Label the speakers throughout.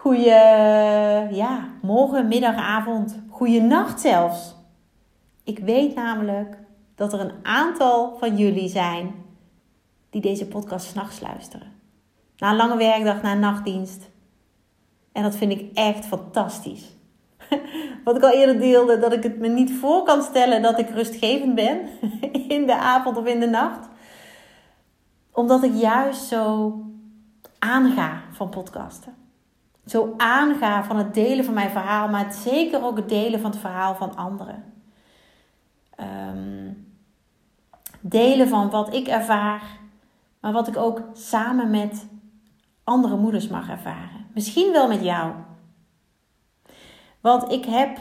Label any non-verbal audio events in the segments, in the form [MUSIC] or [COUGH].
Speaker 1: Goeie, ja, morgen, middag, avond. Goeie nacht zelfs. Ik weet namelijk dat er een aantal van jullie zijn die deze podcast s'nachts luisteren. Na een lange werkdag, na een nachtdienst. En dat vind ik echt fantastisch. [LAUGHS] Wat ik al eerder deelde, dat ik het me niet voor kan stellen dat ik rustgevend ben [LAUGHS] in de avond of in de nacht. Omdat ik juist zo aanga van podcasten. Zo aanga van het delen van mijn verhaal, maar zeker ook het delen van het verhaal van anderen. Um, delen van wat ik ervaar, maar wat ik ook samen met andere moeders mag ervaren. Misschien wel met jou. Want ik heb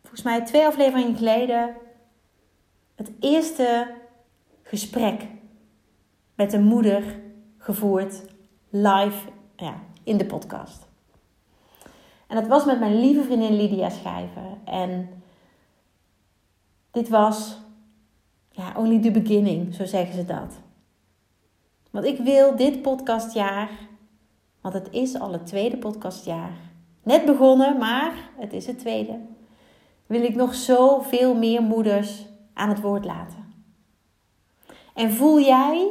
Speaker 1: volgens mij twee afleveringen geleden het eerste gesprek met een moeder gevoerd live ja, in de podcast. En dat was met mijn lieve vriendin Lydia Schijven. En dit was ja, only the beginning, zo zeggen ze dat. Want ik wil dit podcastjaar, want het is al het tweede podcastjaar. Net begonnen, maar het is het tweede. Wil ik nog zoveel meer moeders aan het woord laten. En voel jij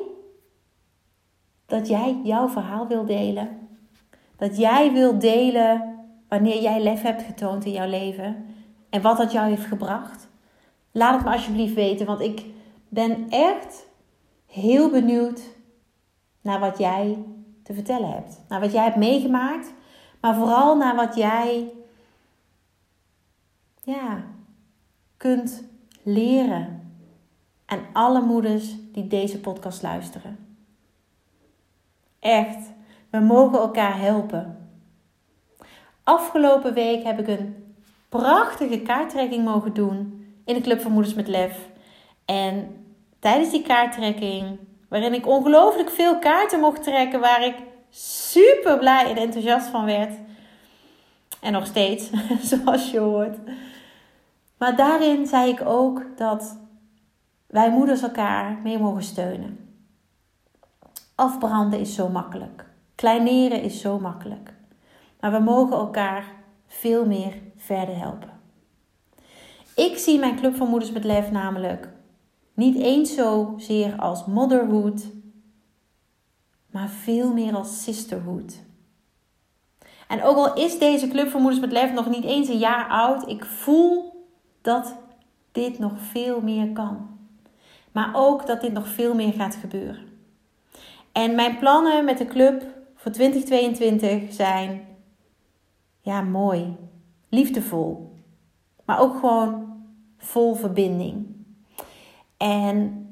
Speaker 1: dat jij jouw verhaal wil delen. Dat jij wil delen wanneer jij lef hebt getoond in jouw leven en wat dat jou heeft gebracht. Laat het me alsjeblieft weten, want ik ben echt heel benieuwd naar wat jij te vertellen hebt. Naar wat jij hebt meegemaakt, maar vooral naar wat jij ja, kunt leren aan alle moeders die deze podcast luisteren. Echt, we mogen elkaar helpen. Afgelopen week heb ik een prachtige kaarttrekking mogen doen in de Club van Moeders met Lef. En tijdens die kaarttrekking, waarin ik ongelooflijk veel kaarten mocht trekken, waar ik super blij en enthousiast van werd. En nog steeds, [LAUGHS] zoals je hoort. Maar daarin zei ik ook dat wij moeders elkaar mee mogen steunen. Afbranden is zo makkelijk. Kleineren is zo makkelijk. Maar we mogen elkaar veel meer verder helpen. Ik zie mijn Club van Moeders met Lef namelijk niet eens zozeer als motherhood, maar veel meer als sisterhood. En ook al is deze Club van Moeders met Lef nog niet eens een jaar oud, ik voel dat dit nog veel meer kan. Maar ook dat dit nog veel meer gaat gebeuren. En mijn plannen met de club voor 2022 zijn ja, mooi, liefdevol, maar ook gewoon vol verbinding. En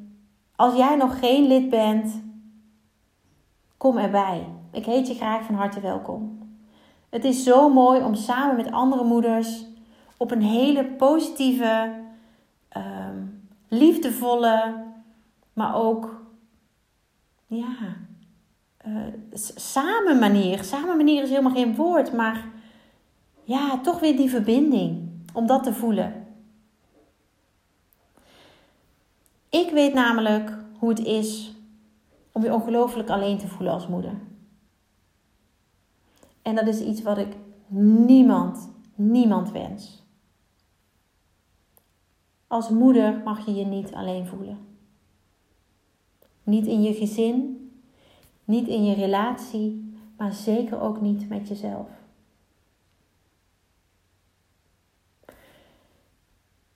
Speaker 1: als jij nog geen lid bent, kom erbij. Ik heet je graag van harte welkom. Het is zo mooi om samen met andere moeders op een hele positieve, ehm, liefdevolle, maar ook ja, uh, samen manier. Samen manier is helemaal geen woord, maar ja, toch weer die verbinding. Om dat te voelen. Ik weet namelijk hoe het is om je ongelooflijk alleen te voelen als moeder. En dat is iets wat ik niemand, niemand wens. Als moeder mag je je niet alleen voelen. Niet in je gezin, niet in je relatie, maar zeker ook niet met jezelf.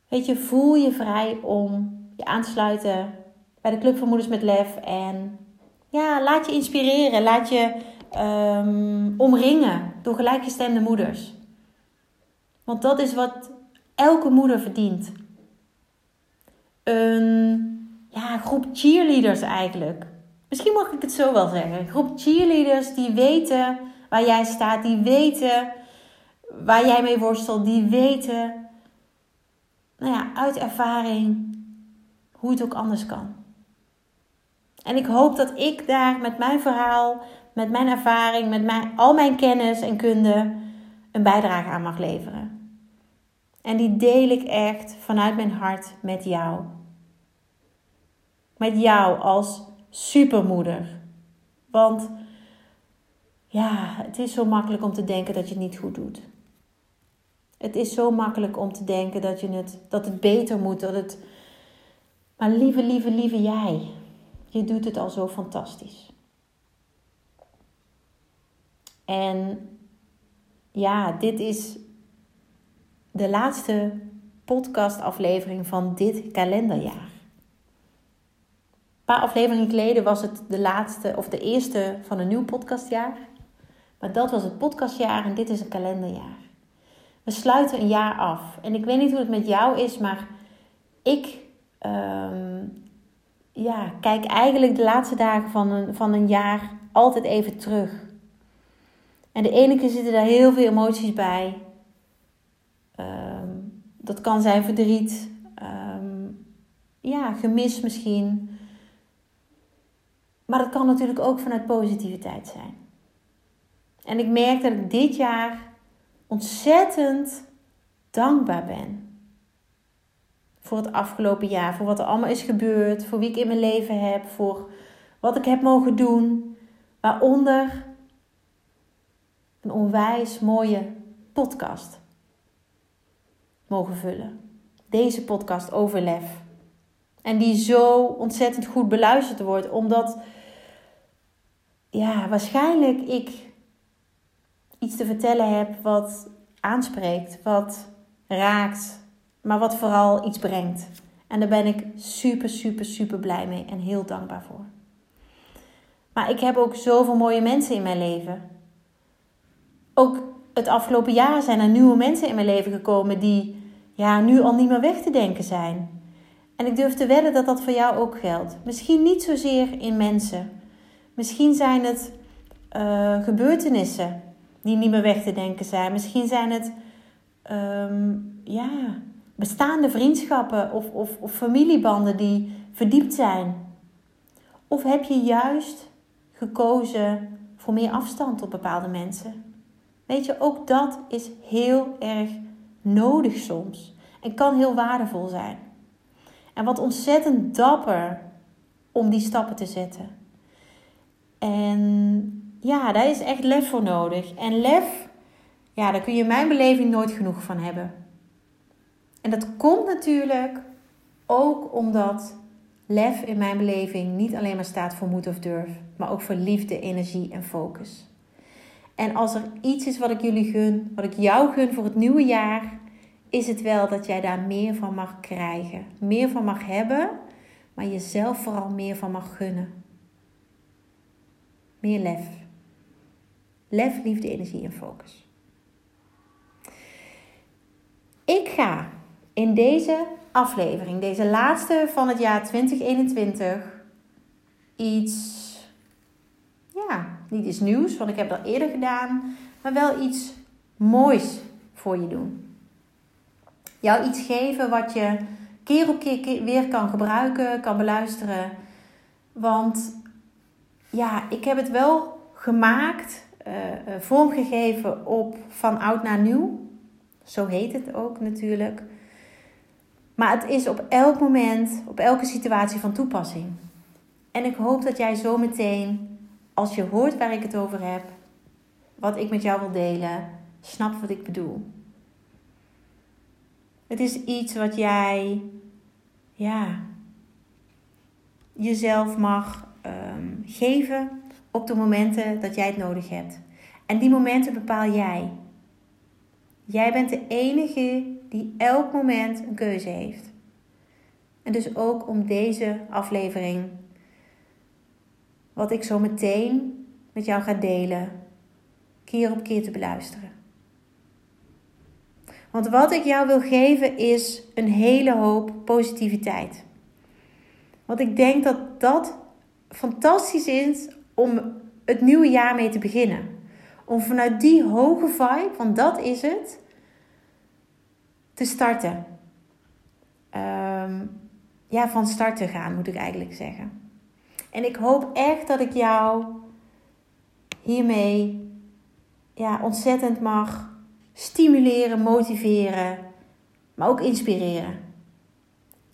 Speaker 1: Weet je, voel je vrij om je aan te sluiten bij de Club van Moeders met Lef. En ja, laat je inspireren. Laat je um, omringen door gelijkgestemde moeders. Want dat is wat elke moeder verdient. Een ja, groep cheerleaders eigenlijk. Misschien mag ik het zo wel zeggen. Een groep cheerleaders die weten waar jij staat, die weten waar jij mee worstelt, die weten, nou ja, uit ervaring hoe het ook anders kan. En ik hoop dat ik daar met mijn verhaal, met mijn ervaring, met mijn, al mijn kennis en kunde een bijdrage aan mag leveren. En die deel ik echt vanuit mijn hart met jou. Met jou als supermoeder. Want ja, het is zo makkelijk om te denken dat je het niet goed doet. Het is zo makkelijk om te denken dat, je het, dat het beter moet. Dat het... Maar lieve, lieve, lieve jij, je doet het al zo fantastisch. En ja, dit is de laatste podcastaflevering van dit kalenderjaar. Een paar afleveringen geleden was het de laatste of de eerste van een nieuw podcastjaar. Maar dat was het podcastjaar en dit is een kalenderjaar. We sluiten een jaar af. En ik weet niet hoe het met jou is, maar ik ehm, ja, kijk eigenlijk de laatste dagen van een, van een jaar altijd even terug. En de ene keer zitten daar heel veel emoties bij. Ehm, dat kan zijn verdriet, ehm, ja, gemis misschien. Maar dat kan natuurlijk ook vanuit positiviteit zijn. En ik merk dat ik dit jaar ontzettend dankbaar ben. Voor het afgelopen jaar, voor wat er allemaal is gebeurd, voor wie ik in mijn leven heb, voor wat ik heb mogen doen. Waaronder een onwijs mooie podcast mogen vullen. Deze podcast over lef. En die zo ontzettend goed beluisterd wordt, omdat ja, waarschijnlijk ik iets te vertellen heb wat aanspreekt, wat raakt, maar wat vooral iets brengt. En daar ben ik super, super, super blij mee en heel dankbaar voor. Maar ik heb ook zoveel mooie mensen in mijn leven. Ook het afgelopen jaar zijn er nieuwe mensen in mijn leven gekomen die ja, nu al niet meer weg te denken zijn. En ik durf te wedden dat dat voor jou ook geldt. Misschien niet zozeer in mensen. Misschien zijn het uh, gebeurtenissen die niet meer weg te denken zijn. Misschien zijn het um, ja, bestaande vriendschappen of, of, of familiebanden die verdiept zijn. Of heb je juist gekozen voor meer afstand op bepaalde mensen? Weet je, ook dat is heel erg nodig soms en kan heel waardevol zijn. En wat ontzettend dapper om die stappen te zetten. En ja, daar is echt lef voor nodig. En lef, ja, daar kun je in mijn beleving nooit genoeg van hebben. En dat komt natuurlijk ook omdat lef in mijn beleving niet alleen maar staat voor moed of durf, maar ook voor liefde, energie en focus. En als er iets is wat ik jullie gun, wat ik jou gun voor het nieuwe jaar, is het wel dat jij daar meer van mag krijgen. Meer van mag hebben, maar jezelf vooral meer van mag gunnen. Meer lef. Lef, liefde, energie en focus. Ik ga in deze aflevering, deze laatste van het jaar 2021, iets, ja, niet iets nieuws, want ik heb dat eerder gedaan, maar wel iets moois voor je doen jou iets geven wat je keer op keer weer kan gebruiken, kan beluisteren. Want ja, ik heb het wel gemaakt, vormgegeven op van oud naar nieuw. Zo heet het ook natuurlijk. Maar het is op elk moment, op elke situatie van toepassing. En ik hoop dat jij zo meteen, als je hoort waar ik het over heb, wat ik met jou wil delen, snapt wat ik bedoel. Het is iets wat jij, ja, jezelf mag ehm, geven op de momenten dat jij het nodig hebt. En die momenten bepaal jij. Jij bent de enige die elk moment een keuze heeft. En dus ook om deze aflevering, wat ik zo meteen met jou ga delen, keer op keer te beluisteren. Want wat ik jou wil geven is een hele hoop positiviteit. Want ik denk dat dat fantastisch is om het nieuwe jaar mee te beginnen. Om vanuit die hoge vibe, want dat is het, te starten. Ehm, ja, van start te gaan, moet ik eigenlijk zeggen. En ik hoop echt dat ik jou hiermee ja, ontzettend mag stimuleren, motiveren, maar ook inspireren.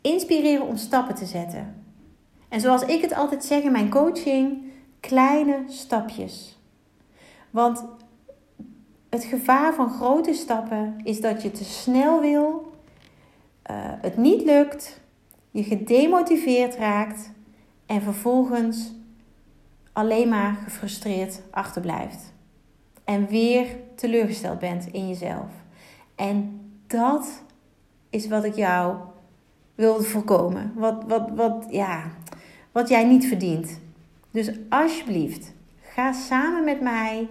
Speaker 1: Inspireren om stappen te zetten. En zoals ik het altijd zeg in mijn coaching, kleine stapjes. Want het gevaar van grote stappen is dat je te snel wil, uh, het niet lukt, je gedemotiveerd raakt en vervolgens alleen maar gefrustreerd achterblijft. En weer teleurgesteld bent in jezelf. En dat is wat ik jou wilde voorkomen. Wat, wat, wat, ja, wat jij niet verdient. Dus alsjeblieft, ga samen met mij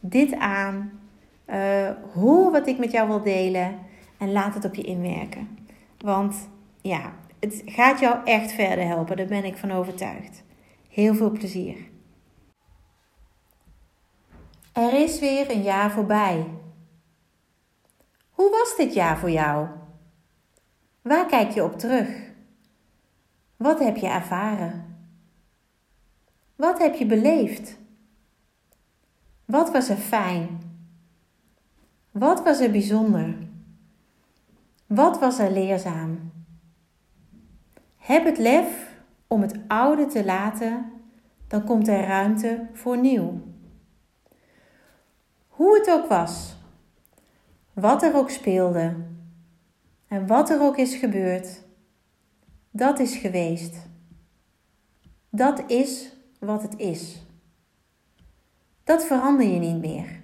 Speaker 1: dit aan. Uh, hoor wat ik met jou wil delen. En laat het op je inwerken. Want ja, het gaat jou echt verder helpen. Daar ben ik van overtuigd. Heel veel plezier. Er is weer een jaar voorbij. Hoe was dit jaar voor jou? Waar kijk je op terug? Wat heb je ervaren? Wat heb je beleefd? Wat was er fijn? Wat was er bijzonder? Wat was er leerzaam? Heb het lef om het oude te laten, dan komt er ruimte voor nieuw. Hoe het ook was, wat er ook speelde en wat er ook is gebeurd, dat is geweest. Dat is wat het is. Dat verander je niet meer.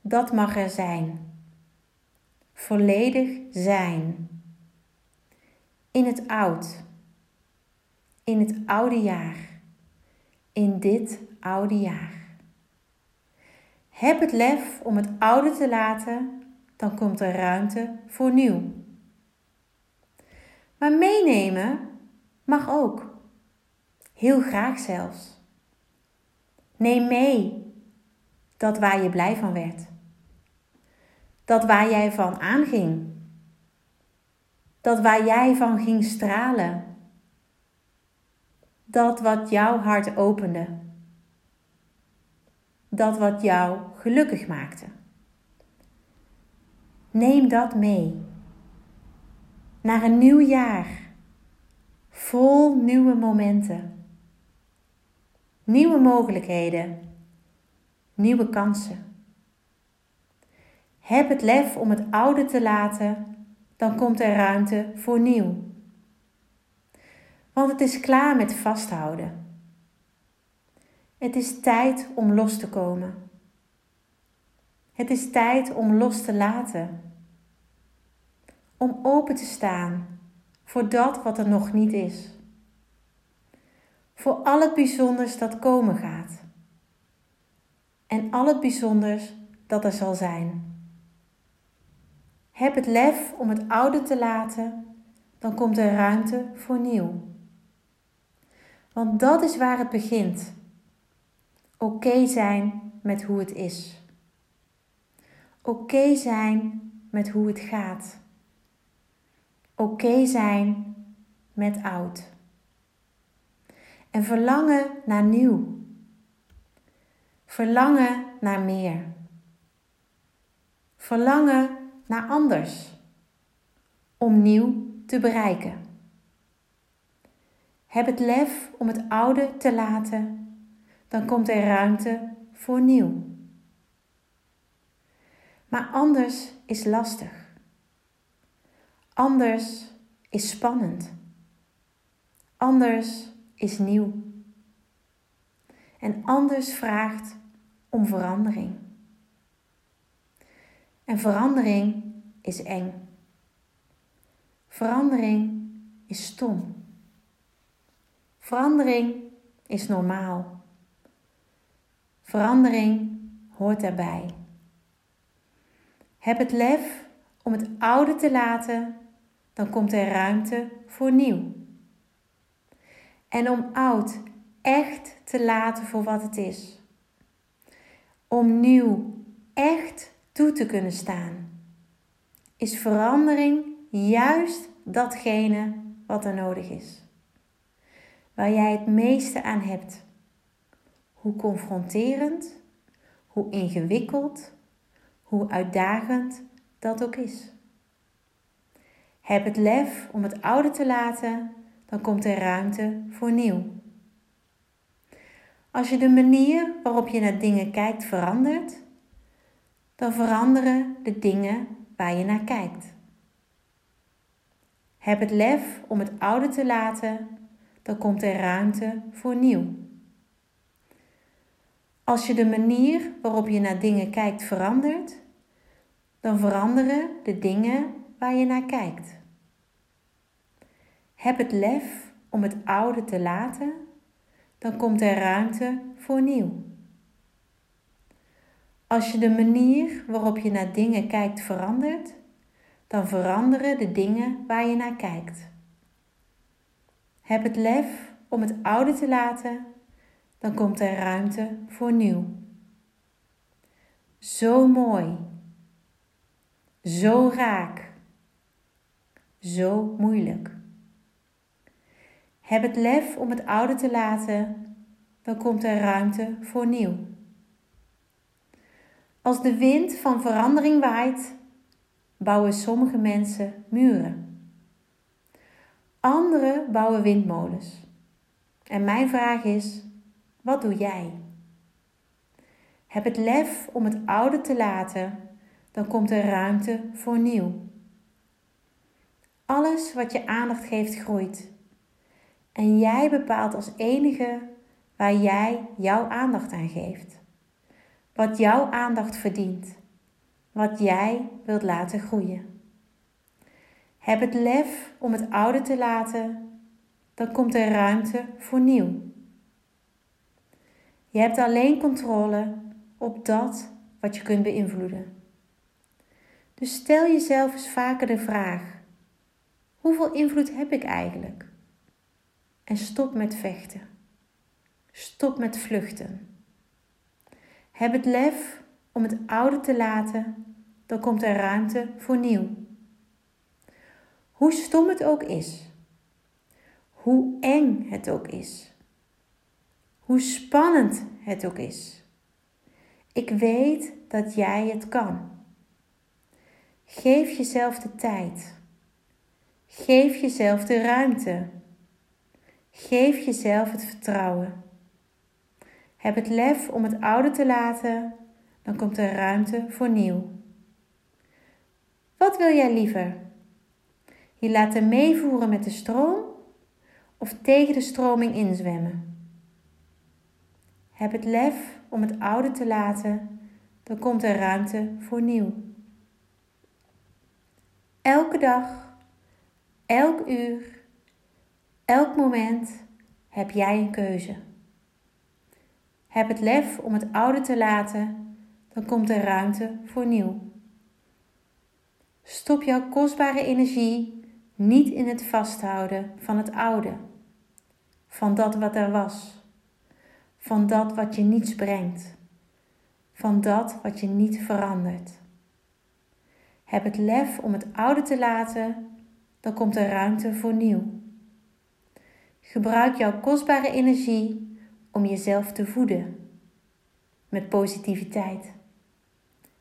Speaker 1: Dat mag er zijn. Volledig zijn. In het oud. In het oude jaar. In dit oude jaar. Heb het lef om het oude te laten, dan komt er ruimte voor nieuw. Maar meenemen mag ook. Heel graag zelfs. Neem mee dat waar je blij van werd. Dat waar jij van aanging. Dat waar jij van ging stralen. Dat wat jouw hart opende. Dat wat jou gelukkig maakte. Neem dat mee. Naar een nieuw jaar. Vol nieuwe momenten nieuwe mogelijkheden, nieuwe kansen. Heb het lef om het oude te laten, dan komt er ruimte voor nieuw. Want het is klaar met vasthouden. Het is tijd om los te komen. Het is tijd om los te laten. Om open te staan voor dat wat er nog niet is voor al het bijzonders dat komen gaat. En al het bijzonders dat er zal zijn. Heb het lef om het oude te laten, dan komt er ruimte voor nieuw. Want dat is waar het begint. Oké zijn met hoe het is. Oké zijn met hoe het gaat. Oké zijn met oud en verlangen naar nieuw. Verlangen naar meer. Verlangen naar anders. Om nieuw te bereiken. Heb het lef om het oude te laten, dan komt er ruimte voor nieuw. Maar anders is lastig. Anders is spannend. Anders is nieuw. En anders vraagt om verandering. En verandering is eng. Verandering is stom. Verandering is normaal. Verandering hoort daarbij. Heb het lef om het oude te laten, dan komt er ruimte voor nieuw. En om oud echt te laten voor wat het is. om nieuw echt toe te kunnen staan, is verandering juist datgene wat er nodig is. Waar jij het meeste aan hebt. Hoe confronterend, hoe ingewikkeld, hoe uitdagend dat ook is. Heb het lef om het oude te laten, dan komt er ruimte voor nieuw. Als je de manier waarop je naar dingen kijkt verandert, dan veranderen de dingen waar je naar kijkt. Heb het lef om het oude te laten, dan komt er ruimte voor nieuw. Als je de manier waarop je naar dingen kijkt verandert, dan veranderen de dingen waar je naar kijkt. Heb het lef om het oude te laten, dan komt er ruimte voor nieuw. Als je de manier waarop je naar dingen kijkt verandert, dan veranderen de dingen waar je naar kijkt. Heb het lef om het oude te laten, dan komt er ruimte voor nieuw. Zo mooi. Zo raak. Zo moeilijk. Heb het lef om het oude te laten, dan komt er ruimte voor nieuw. Als de wind van verandering waait, bouwen sommige mensen muren. Anderen bouwen windmolens. En mijn vraag is: wat doe jij? Heb het lef om het oude te laten, dan komt er ruimte voor nieuw. Alles wat je aandacht geeft groeit. En jij bepaalt als enige waar jij jouw aandacht aan geeft. Wat jouw aandacht verdient. Wat jij wilt laten groeien. Heb het lef om het oude te laten, dan komt er ruimte voor nieuw. Je hebt alleen controle op dat wat je kunt beïnvloeden. Dus stel jezelf eens vaker de vraag: hoeveel invloed heb ik eigenlijk? En stop met vechten. Stop met vluchten. Heb het lef om het oude te laten, dan komt er ruimte voor nieuw. Hoe stom het ook is, hoe eng het ook is, hoe spannend het ook is. Ik weet dat jij het kan. Geef jezelf de tijd. Geef jezelf de ruimte. Geef jezelf het vertrouwen. Heb het lef om het oude te laten, dan komt er ruimte voor nieuw. Wat wil jij liever? Je laten meevoeren met de stroom of tegen de stroming inzwemmen? Heb het lef om het oude te laten, dan komt er ruimte voor nieuw. Elke dag, elk uur, elk moment heb jij een keuze. Heb het lef om het oude te laten, dan komt er ruimte voor nieuw. Stop jouw kostbare energie niet in het vasthouden van het oude, van dat wat er was, van dat wat je niets brengt, van dat wat je niet verandert. Heb het lef om het oude te laten, dan komt er ruimte voor nieuw. Gebruik jouw kostbare energie om jezelf te voeden met positiviteit,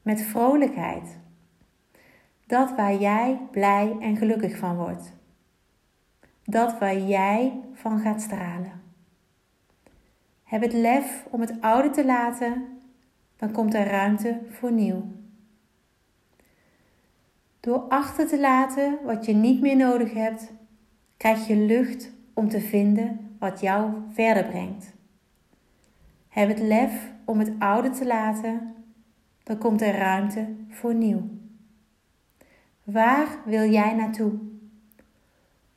Speaker 1: met vrolijkheid dat waar jij blij en gelukkig van wordt. Dat waar jij van gaat stralen. Heb het lef om het oude te laten, dan komt er ruimte voor nieuw. Door achter te laten wat je niet meer nodig hebt, krijg je lucht om te vinden wat jou verder brengt. Heb het lef om het oude te laten, dan komt er ruimte voor nieuw. Waar wil jij naartoe?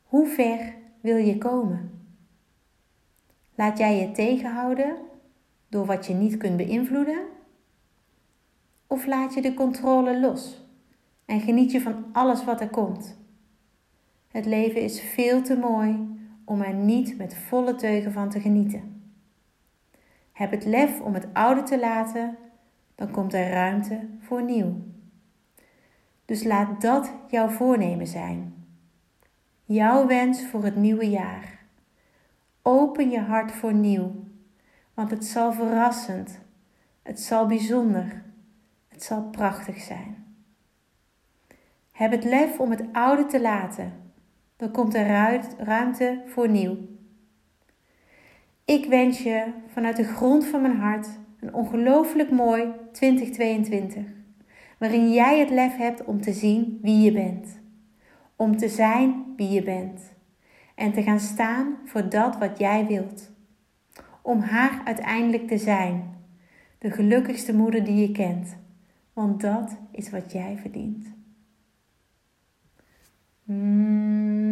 Speaker 1: Hoe ver wil je komen? Laat jij je tegenhouden door wat je niet kunt beïnvloeden? Of laat je de controle los en geniet je van alles wat er komt? Het leven is veel te mooi om er niet met volle teugen van te genieten. Heb het lef om het oude te laten, dan komt er ruimte voor nieuw. Dus laat dat jouw voornemen zijn. Jouw wens voor het nieuwe jaar. Open je hart voor nieuw, want het zal verrassend, het zal bijzonder, het zal prachtig zijn. Heb het lef om het oude te laten, dan komt er ruimte voor nieuw. Ik wens je vanuit de grond van mijn hart een ongelooflijk mooi 2022, waarin jij het lef hebt om te zien wie je bent, om te zijn wie je bent en te gaan staan voor dat wat jij wilt, om haar uiteindelijk te zijn, de gelukkigste moeder die je kent, want dat is wat jij verdient. Mwah.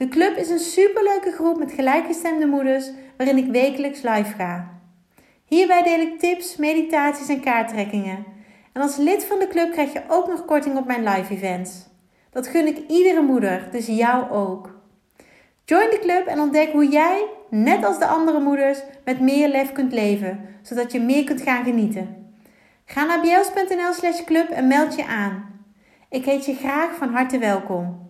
Speaker 1: De club is een superleuke groep met gelijkgestemde moeders waarin ik wekelijks live ga. Hierbij deel ik tips, meditaties en kaarttrekkingen. En als lid van de club krijg je ook nog korting op mijn live events. Dat gun ik iedere moeder, dus jou ook. Join de club en ontdek hoe jij, net als de andere moeders, met meer lef kunt leven, zodat je meer kunt gaan genieten. Ga naar bjels.nl slash club en meld je aan. Ik heet je graag van harte welkom.